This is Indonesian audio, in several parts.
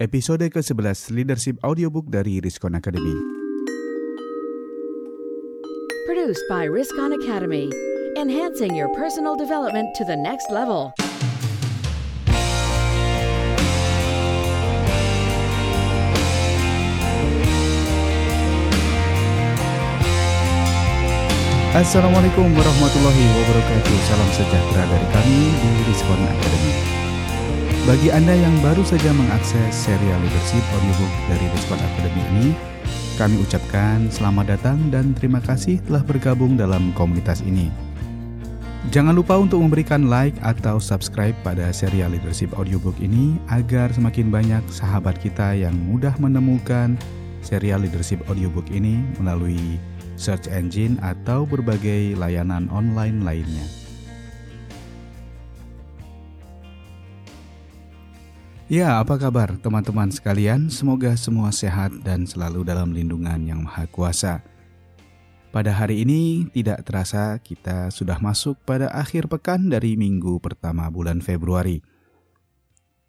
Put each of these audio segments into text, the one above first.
episode ke-11 Leadership Audiobook dari Riskon Academy. Produced by Riskon Academy, enhancing your personal development to the next level. Assalamualaikum warahmatullahi wabarakatuh. Salam sejahtera dari kami di Riskon Academy. Bagi Anda yang baru saja mengakses serial leadership audiobook dari Riskon Academy ini, kami ucapkan selamat datang dan terima kasih telah bergabung dalam komunitas ini. Jangan lupa untuk memberikan like atau subscribe pada serial leadership audiobook ini agar semakin banyak sahabat kita yang mudah menemukan serial leadership audiobook ini melalui search engine, atau berbagai layanan online lainnya. Ya, apa kabar teman-teman sekalian? Semoga semua sehat dan selalu dalam lindungan Yang Maha Kuasa. Pada hari ini, tidak terasa kita sudah masuk pada akhir pekan dari minggu pertama bulan Februari.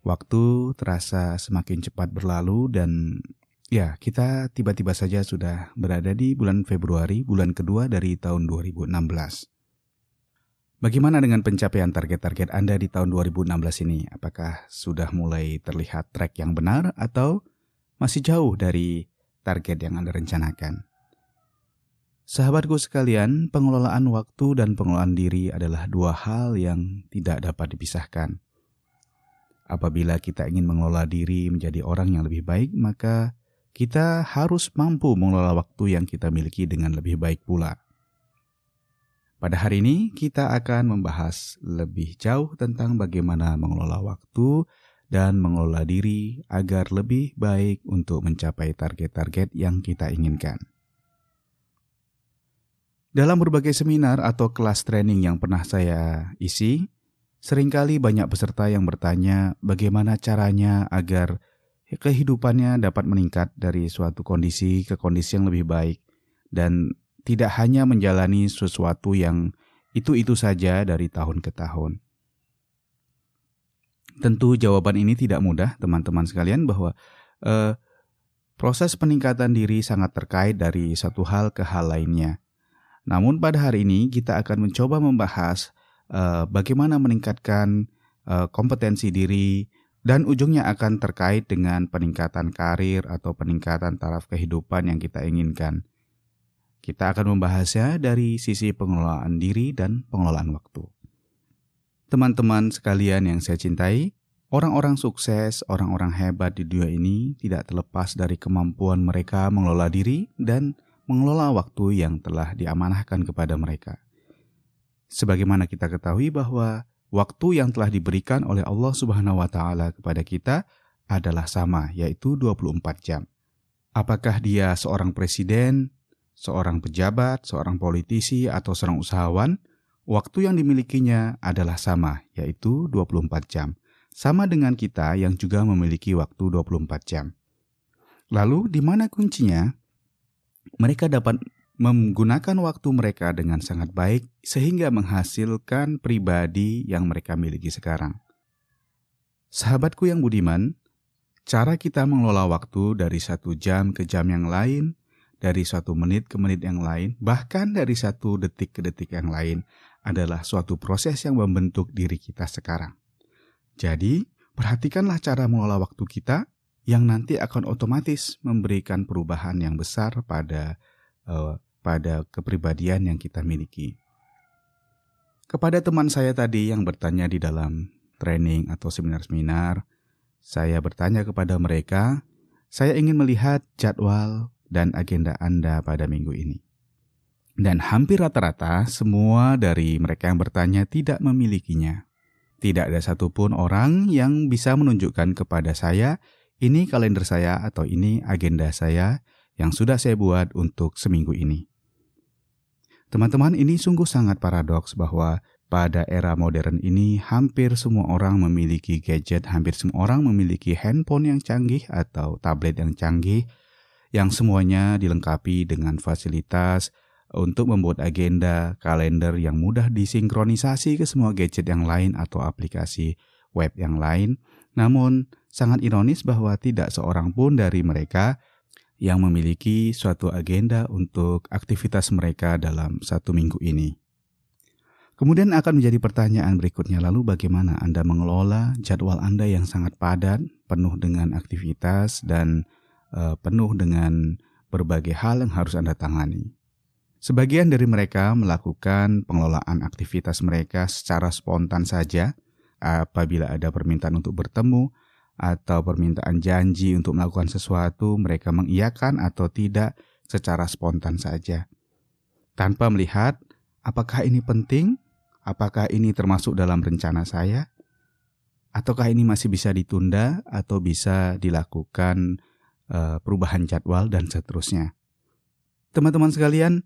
Waktu terasa semakin cepat berlalu, dan Ya, kita tiba-tiba saja sudah berada di bulan Februari, bulan kedua dari tahun 2016. Bagaimana dengan pencapaian target-target Anda di tahun 2016 ini? Apakah sudah mulai terlihat track yang benar atau masih jauh dari target yang Anda rencanakan? Sahabatku sekalian, pengelolaan waktu dan pengelolaan diri adalah dua hal yang tidak dapat dipisahkan. Apabila kita ingin mengelola diri menjadi orang yang lebih baik, maka kita harus mampu mengelola waktu yang kita miliki dengan lebih baik pula. Pada hari ini, kita akan membahas lebih jauh tentang bagaimana mengelola waktu dan mengelola diri agar lebih baik untuk mencapai target-target yang kita inginkan. Dalam berbagai seminar atau kelas training yang pernah saya isi, sering kali banyak peserta yang bertanya bagaimana caranya agar kehidupannya dapat meningkat dari suatu kondisi ke kondisi yang lebih baik dan tidak hanya menjalani sesuatu yang itu-itu saja dari tahun ke tahun. Tentu jawaban ini tidak mudah teman-teman sekalian bahwa eh, proses peningkatan diri sangat terkait dari satu hal ke hal lainnya. Namun pada hari ini kita akan mencoba membahas eh, bagaimana meningkatkan eh, kompetensi diri, dan ujungnya akan terkait dengan peningkatan karir atau peningkatan taraf kehidupan yang kita inginkan. Kita akan membahasnya dari sisi pengelolaan diri dan pengelolaan waktu. Teman-teman sekalian yang saya cintai, orang-orang sukses, orang-orang hebat di dunia ini tidak terlepas dari kemampuan mereka mengelola diri dan mengelola waktu yang telah diamanahkan kepada mereka. Sebagaimana kita ketahui bahwa waktu yang telah diberikan oleh Allah Subhanahu wa taala kepada kita adalah sama, yaitu 24 jam. Apakah dia seorang presiden, seorang pejabat, seorang politisi atau seorang usahawan, waktu yang dimilikinya adalah sama, yaitu 24 jam. Sama dengan kita yang juga memiliki waktu 24 jam. Lalu di mana kuncinya? Mereka dapat menggunakan waktu mereka dengan sangat baik sehingga menghasilkan pribadi yang mereka miliki sekarang. Sahabatku yang budiman, cara kita mengelola waktu dari satu jam ke jam yang lain, dari satu menit ke menit yang lain, bahkan dari satu detik ke detik yang lain adalah suatu proses yang membentuk diri kita sekarang. Jadi, perhatikanlah cara mengelola waktu kita yang nanti akan otomatis memberikan perubahan yang besar pada uh, pada kepribadian yang kita miliki. Kepada teman saya tadi yang bertanya di dalam training atau seminar-seminar, saya bertanya kepada mereka, saya ingin melihat jadwal dan agenda Anda pada minggu ini. Dan hampir rata-rata semua dari mereka yang bertanya tidak memilikinya. Tidak ada satupun orang yang bisa menunjukkan kepada saya, ini kalender saya atau ini agenda saya yang sudah saya buat untuk seminggu ini. Teman-teman, ini sungguh sangat paradoks bahwa pada era modern ini hampir semua orang memiliki gadget, hampir semua orang memiliki handphone yang canggih atau tablet yang canggih yang semuanya dilengkapi dengan fasilitas untuk membuat agenda, kalender yang mudah disinkronisasi ke semua gadget yang lain atau aplikasi web yang lain. Namun, sangat ironis bahwa tidak seorang pun dari mereka yang memiliki suatu agenda untuk aktivitas mereka dalam satu minggu ini. Kemudian akan menjadi pertanyaan berikutnya, lalu bagaimana Anda mengelola jadwal Anda yang sangat padat, penuh dengan aktivitas, dan uh, penuh dengan berbagai hal yang harus Anda tangani? Sebagian dari mereka melakukan pengelolaan aktivitas mereka secara spontan saja, apabila ada permintaan untuk bertemu atau permintaan janji untuk melakukan sesuatu, mereka mengiyakan atau tidak secara spontan saja, tanpa melihat apakah ini penting Apakah ini termasuk dalam rencana saya? Ataukah ini masih bisa ditunda atau bisa dilakukan perubahan jadwal dan seterusnya? Teman-teman sekalian,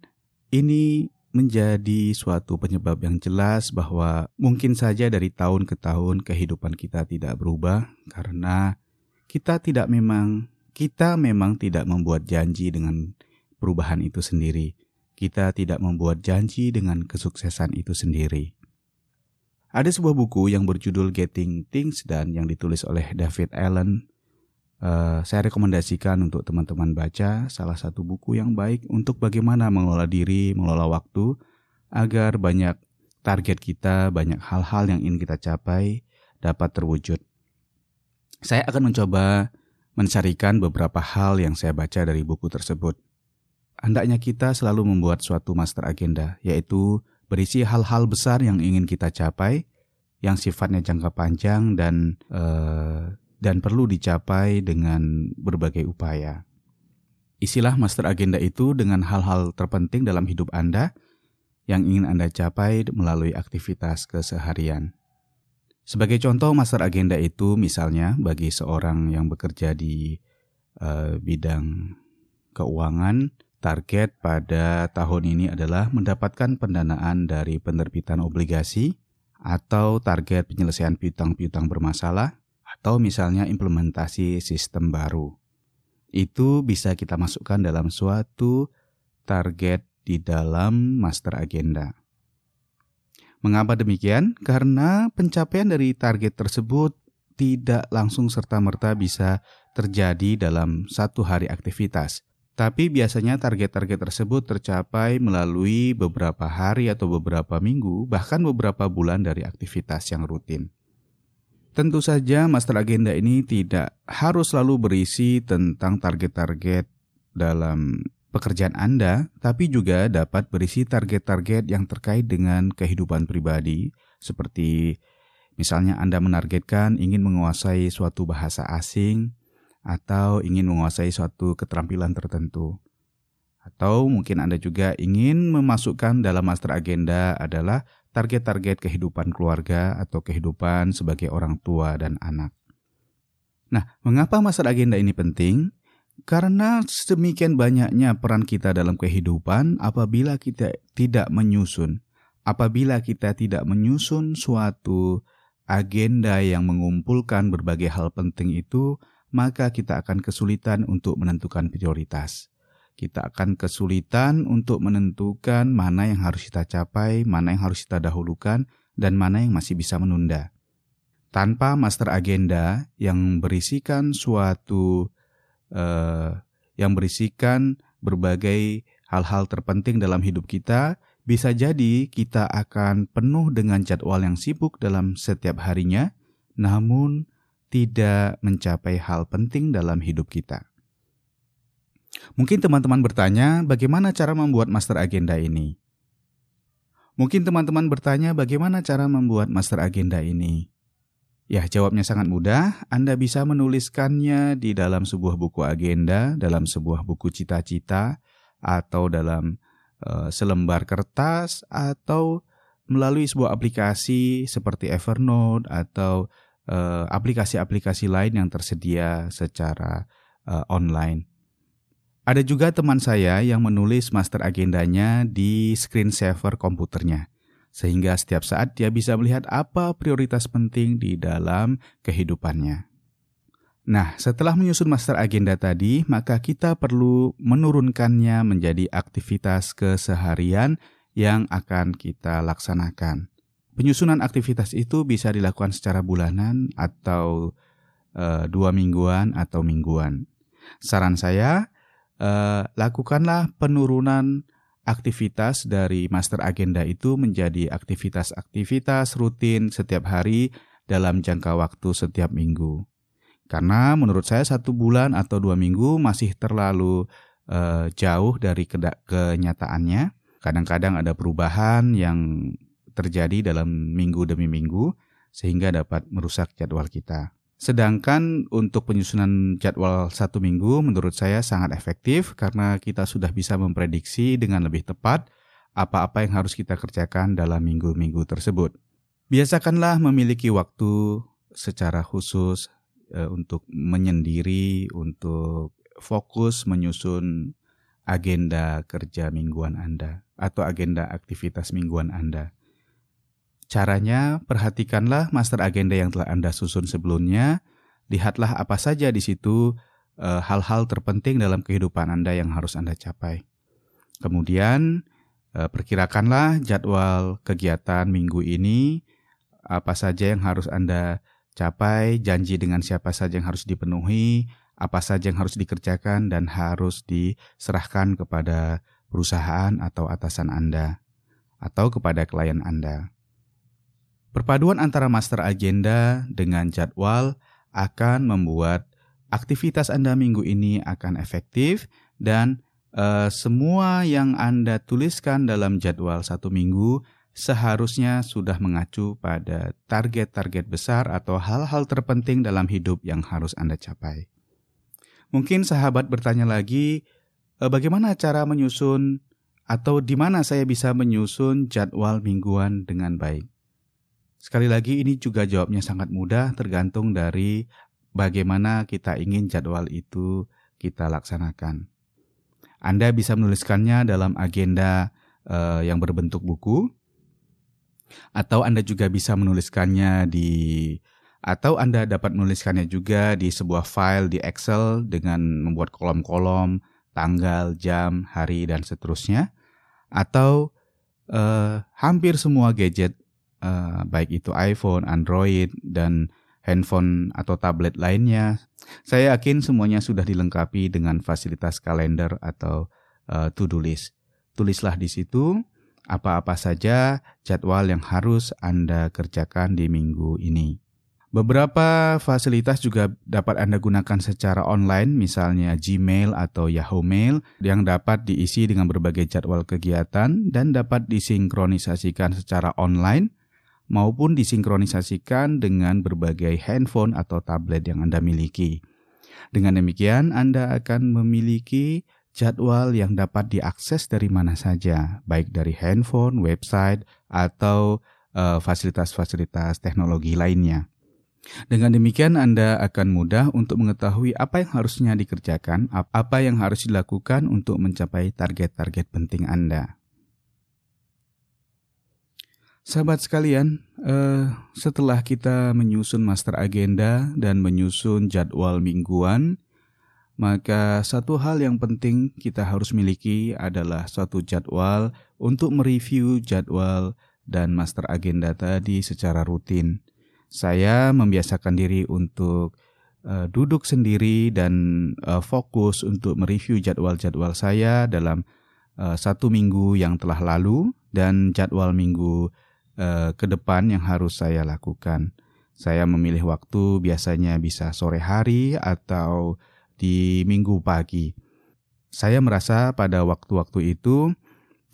ini menjadi suatu penyebab yang jelas bahwa mungkin saja dari tahun ke tahun kehidupan kita tidak berubah karena kita tidak memang kita memang tidak membuat janji dengan perubahan itu sendiri kita tidak membuat janji dengan kesuksesan itu sendiri. Ada sebuah buku yang berjudul Getting Things dan yang ditulis oleh David Allen. Uh, saya rekomendasikan untuk teman-teman baca salah satu buku yang baik untuk bagaimana mengelola diri, mengelola waktu, agar banyak target kita, banyak hal-hal yang ingin kita capai dapat terwujud. Saya akan mencoba mencarikan beberapa hal yang saya baca dari buku tersebut hendaknya kita selalu membuat suatu master agenda, yaitu berisi hal-hal besar yang ingin kita capai, yang sifatnya jangka panjang dan uh, dan perlu dicapai dengan berbagai upaya. Isilah master agenda itu dengan hal-hal terpenting dalam hidup Anda yang ingin Anda capai melalui aktivitas keseharian. Sebagai contoh master agenda itu misalnya bagi seorang yang bekerja di uh, bidang keuangan, Target pada tahun ini adalah mendapatkan pendanaan dari penerbitan obligasi atau target penyelesaian piutang-piutang bermasalah atau misalnya implementasi sistem baru. Itu bisa kita masukkan dalam suatu target di dalam master agenda. Mengapa demikian? Karena pencapaian dari target tersebut tidak langsung serta-merta bisa terjadi dalam satu hari aktivitas, tapi biasanya target-target tersebut tercapai melalui beberapa hari atau beberapa minggu, bahkan beberapa bulan dari aktivitas yang rutin. Tentu saja master agenda ini tidak harus selalu berisi tentang target-target dalam pekerjaan Anda, tapi juga dapat berisi target-target yang terkait dengan kehidupan pribadi, seperti misalnya Anda menargetkan ingin menguasai suatu bahasa asing, atau ingin menguasai suatu keterampilan tertentu. Atau mungkin Anda juga ingin memasukkan dalam master agenda adalah target-target kehidupan keluarga atau kehidupan sebagai orang tua dan anak. Nah, mengapa master agenda ini penting? Karena sedemikian banyaknya peran kita dalam kehidupan apabila kita tidak menyusun, apabila kita tidak menyusun suatu agenda yang mengumpulkan berbagai hal penting itu, maka kita akan kesulitan untuk menentukan prioritas. Kita akan kesulitan untuk menentukan mana yang harus kita capai, mana yang harus kita dahulukan, dan mana yang masih bisa menunda. Tanpa master agenda yang berisikan suatu uh, yang berisikan berbagai hal-hal terpenting dalam hidup kita, bisa jadi kita akan penuh dengan jadwal yang sibuk dalam setiap harinya, namun tidak mencapai hal penting dalam hidup kita. Mungkin teman-teman bertanya, bagaimana cara membuat master agenda ini? Mungkin teman-teman bertanya, bagaimana cara membuat master agenda ini? Ya, jawabnya sangat mudah. Anda bisa menuliskannya di dalam sebuah buku agenda, dalam sebuah buku cita-cita, atau dalam uh, selembar kertas, atau melalui sebuah aplikasi seperti Evernote atau Eh, aplikasi-aplikasi lain yang tersedia secara uh, online. Ada juga teman saya yang menulis master agendanya di screensaver komputernya, sehingga setiap saat dia bisa melihat apa prioritas penting di dalam kehidupannya. Nah, setelah menyusun master agenda tadi, maka kita perlu menurunkannya menjadi aktivitas keseharian yang akan kita laksanakan. Penyusunan aktivitas itu bisa dilakukan secara bulanan atau uh, dua mingguan atau mingguan. Saran saya, uh, lakukanlah penurunan aktivitas dari master agenda itu menjadi aktivitas-aktivitas rutin setiap hari dalam jangka waktu setiap minggu. Karena menurut saya satu bulan atau dua minggu masih terlalu uh, jauh dari kenyataannya. Kadang-kadang ada perubahan yang terjadi dalam minggu demi minggu sehingga dapat merusak jadwal kita. Sedangkan untuk penyusunan jadwal satu minggu menurut saya sangat efektif karena kita sudah bisa memprediksi dengan lebih tepat apa-apa yang harus kita kerjakan dalam minggu-minggu tersebut. Biasakanlah memiliki waktu secara khusus e, untuk menyendiri, untuk fokus menyusun agenda kerja mingguan Anda atau agenda aktivitas mingguan Anda. Caranya, perhatikanlah master agenda yang telah Anda susun sebelumnya. Lihatlah apa saja di situ eh, hal-hal e, terpenting dalam kehidupan Anda yang harus Anda capai. Kemudian, e, perkirakanlah jadwal kegiatan minggu ini, apa saja yang harus Anda capai, janji dengan siapa saja yang harus dipenuhi, apa saja yang harus dikerjakan, dan harus diserahkan kepada perusahaan atau atasan Anda, atau kepada klien Anda. Perpaduan antara master agenda dengan jadwal akan membuat aktivitas Anda minggu ini akan efektif dan uh, semua yang Anda tuliskan dalam jadwal satu minggu seharusnya sudah mengacu pada target-target besar atau hal-hal terpenting dalam hidup yang harus Anda capai. Mungkin sahabat bertanya lagi, e, bagaimana cara menyusun atau di mana saya bisa menyusun jadwal mingguan dengan baik? Sekali lagi ini juga jawabnya sangat mudah tergantung dari bagaimana kita ingin jadwal itu kita laksanakan. Anda bisa menuliskannya dalam agenda uh, yang berbentuk buku atau Anda juga bisa menuliskannya di atau Anda dapat menuliskannya juga di sebuah file di Excel dengan membuat kolom-kolom, tanggal, jam, hari dan seterusnya atau uh, hampir semua gadget uh, baik itu iPhone, Android, dan handphone atau tablet lainnya, saya yakin semuanya sudah dilengkapi dengan fasilitas kalender atau uh, to-do list. Tulislah di situ apa-apa saja jadwal yang harus Anda kerjakan di minggu ini. Beberapa fasilitas juga dapat Anda gunakan secara online, misalnya Gmail atau Yahoo Mail, yang dapat diisi dengan berbagai jadwal kegiatan dan dapat disinkronisasikan secara online maupun disinkronisasikan dengan berbagai handphone atau tablet yang Anda miliki. Dengan demikian, Anda akan memiliki jadwal yang dapat diakses dari mana saja, baik dari handphone, website, atau uh, fasilitas-fasilitas teknologi lainnya. Dengan demikian, Anda akan mudah untuk mengetahui apa yang harusnya dikerjakan, apa yang harus dilakukan untuk mencapai target-target penting Anda. Sahabat sekalian, uh, setelah kita menyusun master agenda dan menyusun jadwal mingguan, maka satu hal yang penting kita harus miliki adalah suatu jadwal untuk mereview jadwal dan master agenda tadi secara rutin. Saya membiasakan diri untuk uh, duduk sendiri dan uh, fokus untuk mereview jadwal-jadwal saya dalam uh, satu minggu yang telah lalu dan jadwal minggu uh, ke depan yang harus saya lakukan. Saya memilih waktu biasanya bisa sore hari atau di minggu pagi. Saya merasa pada waktu-waktu itu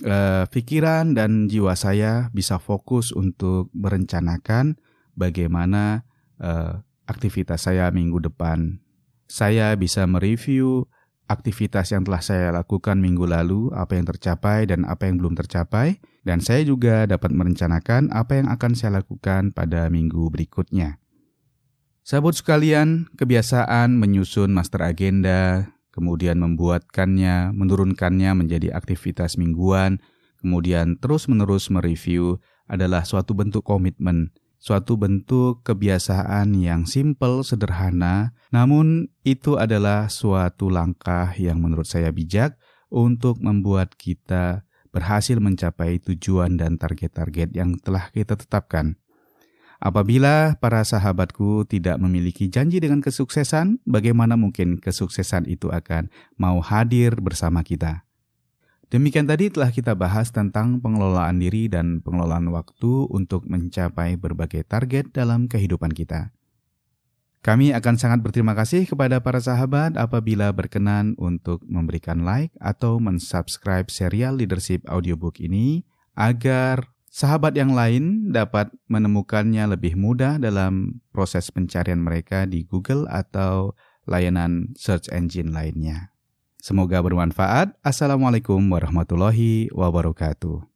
uh, pikiran dan jiwa saya bisa fokus untuk merencanakan bagaimana uh, aktivitas saya minggu depan. Saya bisa mereview aktivitas yang telah saya lakukan minggu lalu, apa yang tercapai dan apa yang belum tercapai, dan saya juga dapat merencanakan apa yang akan saya lakukan pada minggu berikutnya. Sahabat sekalian, kebiasaan menyusun master agenda, kemudian membuatkannya, menurunkannya menjadi aktivitas mingguan, kemudian terus-menerus mereview adalah suatu bentuk komitmen suatu bentuk kebiasaan yang simpel, sederhana, namun itu adalah suatu langkah yang menurut saya bijak untuk membuat kita berhasil mencapai tujuan dan target-target yang telah kita tetapkan. Apabila para sahabatku tidak memiliki janji dengan kesuksesan, bagaimana mungkin kesuksesan itu akan mau hadir bersama kita? Demikian tadi telah kita bahas tentang pengelolaan diri dan pengelolaan waktu untuk mencapai berbagai target dalam kehidupan kita. Kami akan sangat berterima kasih kepada para sahabat apabila berkenan untuk memberikan like atau mensubscribe serial leadership audiobook ini agar sahabat yang lain dapat menemukannya lebih mudah dalam proses pencarian mereka di Google atau layanan search engine lainnya. Semoga bermanfaat. Assalamualaikum warahmatullahi wabarakatuh.